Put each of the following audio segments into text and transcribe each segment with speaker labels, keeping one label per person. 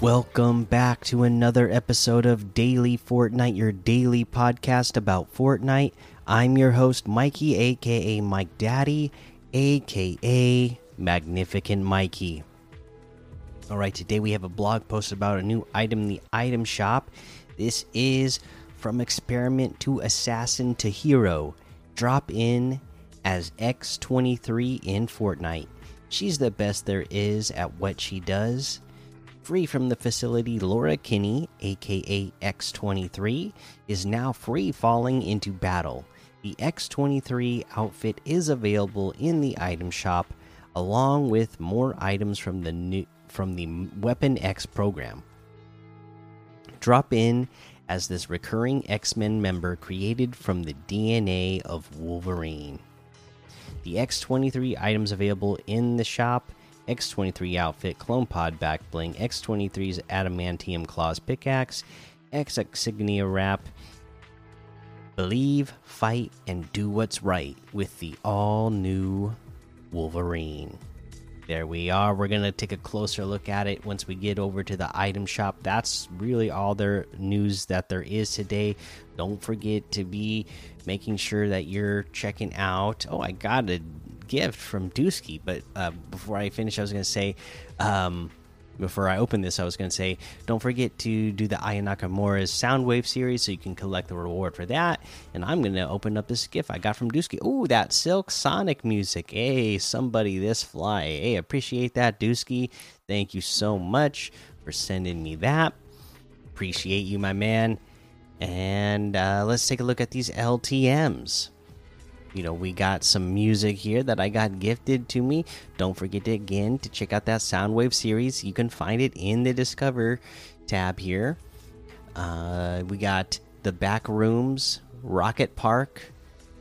Speaker 1: Welcome back to another episode of Daily Fortnite, your daily podcast about Fortnite. I'm your host, Mikey, aka Mike Daddy, aka Magnificent Mikey. All right, today we have a blog post about a new item in the item shop. This is from experiment to assassin to hero. Drop in as X23 in Fortnite. She's the best there is at what she does free from the facility, Laura Kinney, aka X23, is now free falling into battle. The X23 outfit is available in the item shop, along with more items from the new from the Weapon X program. Drop in as this recurring X Men member created from the DNA of Wolverine. The X23 items available in the shop X23 outfit, Clone Pod back bling, X23's Adamantium Claws pickaxe, X Insignia wrap. Believe, fight, and do what's right with the all new Wolverine. There we are. We're going to take a closer look at it once we get over to the item shop. That's really all the news that there is today. Don't forget to be making sure that you're checking out. Oh, I got a gift from Dusky. But uh, before I finish, I was going to say, um, before I open this, I was going to say, don't forget to do the Aya Nakamura's Soundwave series so you can collect the reward for that. And I'm going to open up this gift I got from Dusky. Oh, that Silk Sonic music. Hey, somebody this fly. Hey, appreciate that, Dusky. Thank you so much for sending me that. Appreciate you, my man. And uh, let's take a look at these LTMs you know we got some music here that i got gifted to me. Don't forget to, again to check out that soundwave series. You can find it in the discover tab here. Uh, we got the back rooms rocket park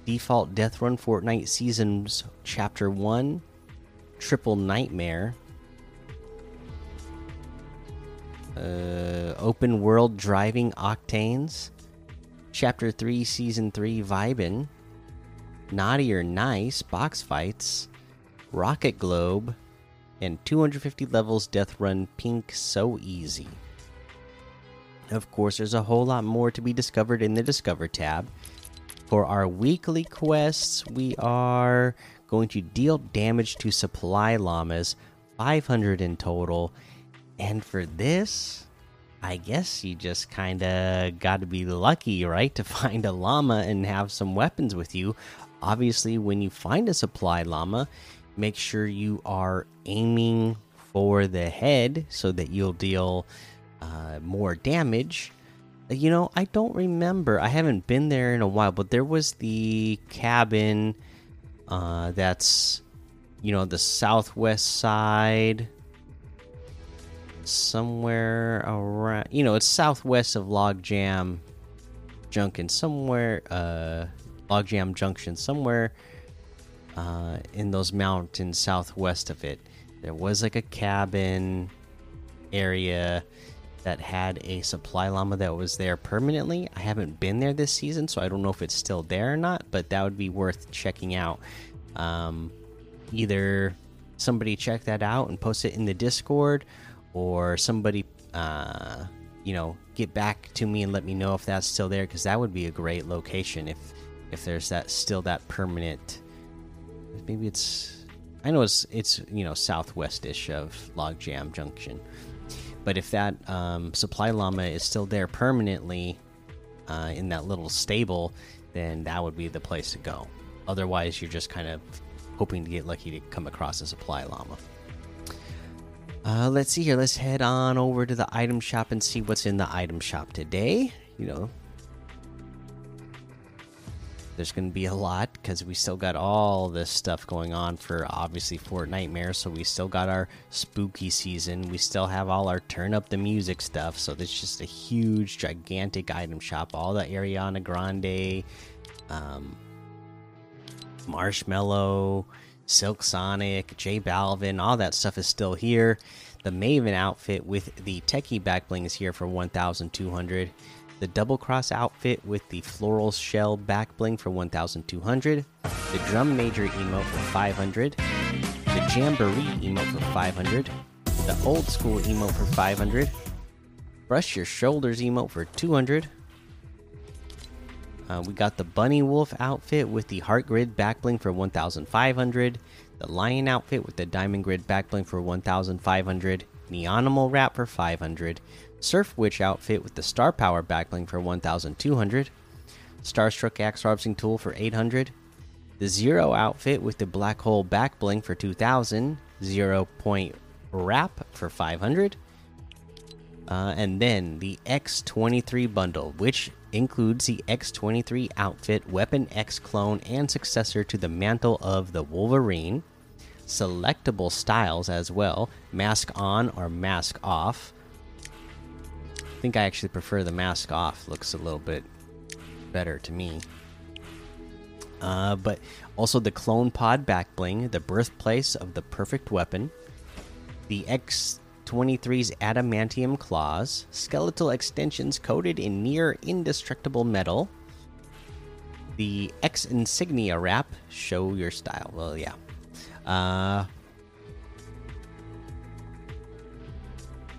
Speaker 1: default death run fortnite seasons chapter 1 triple nightmare uh, open world driving octanes chapter 3 season 3 vibin Naughty or Nice box fights, Rocket Globe, and 250 levels Death Run Pink So Easy. Of course, there's a whole lot more to be discovered in the Discover tab. For our weekly quests, we are going to deal damage to supply llamas, 500 in total. And for this, I guess you just kind of got to be lucky, right? To find a llama and have some weapons with you obviously when you find a supply llama make sure you are aiming for the head so that you'll deal uh, more damage. You know i don't remember. I haven't been there in a while but there was the cabin uh, that's you know the southwest side. Somewhere around you know it's southwest of Log logjam junction. Somewhere uh Logjam Junction, somewhere uh, in those mountains southwest of it. There was like a cabin area that had a supply llama that was there permanently. I haven't been there this season, so I don't know if it's still there or not, but that would be worth checking out. Um, either somebody check that out and post it in the Discord, or somebody, uh, you know, get back to me and let me know if that's still there, because that would be a great location if if there's that still that permanent maybe it's i know it's it's you know southwestish of logjam junction. But if that um, supply llama is still there permanently uh, in that little stable then that would be the place to go. Otherwise you're just kind of hoping to get lucky to come across a supply llama. Uh, let's see here. Let's head on over to the item shop and see what's in the item shop today. You know there's going to be a lot because we still got all this stuff going on for obviously Fortnitemares. So we still got our spooky season. We still have all our turn up the music stuff. So there's just a huge, gigantic item shop. All the Ariana Grande, um, Marshmello, Silk Sonic, J Balvin, all that stuff is still here. The Maven outfit with the Techie back bling is here for 1,200 the double cross outfit with the floral shell back bling for 1200 the drum major emote for 500 the jamboree emote for 500 the old school emote for 500 Brush Your Shoulders emote for 200. Uh, we got the Bunny Wolf outfit with the Heart Grid backbling for 1,500. The Lion outfit with the Diamond Grid backbling for 1,500. Neonimal wrap for 500. Surf Witch outfit with the Star Power backbling for 1,200. Starstruck Axe Harvesting Tool for 800. The Zero outfit with the Black Hole back bling for 2000. Zero Point Wrap for 500. Uh, and then the X23 bundle, which includes the X23 outfit, Weapon X clone, and successor to the Mantle of the Wolverine. Selectable styles as well mask on or mask off. I think I actually prefer the mask off, looks a little bit better to me. Uh, but also the clone pod back bling, the birthplace of the perfect weapon, the X23's adamantium claws, skeletal extensions coated in near indestructible metal, the X insignia wrap, show your style. Well, yeah. Uh,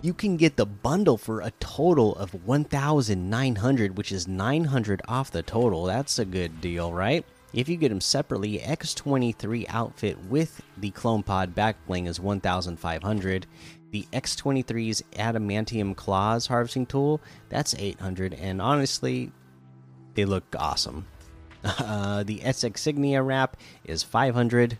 Speaker 1: you can get the bundle for a total of 1900 which is 900 off the total. That's a good deal right? If you get them separately x23 outfit with the clone pod back bling is 1500 the x23's adamantium claws harvesting tool that's 800 and honestly they look awesome. Uh, the X insignia wrap is 500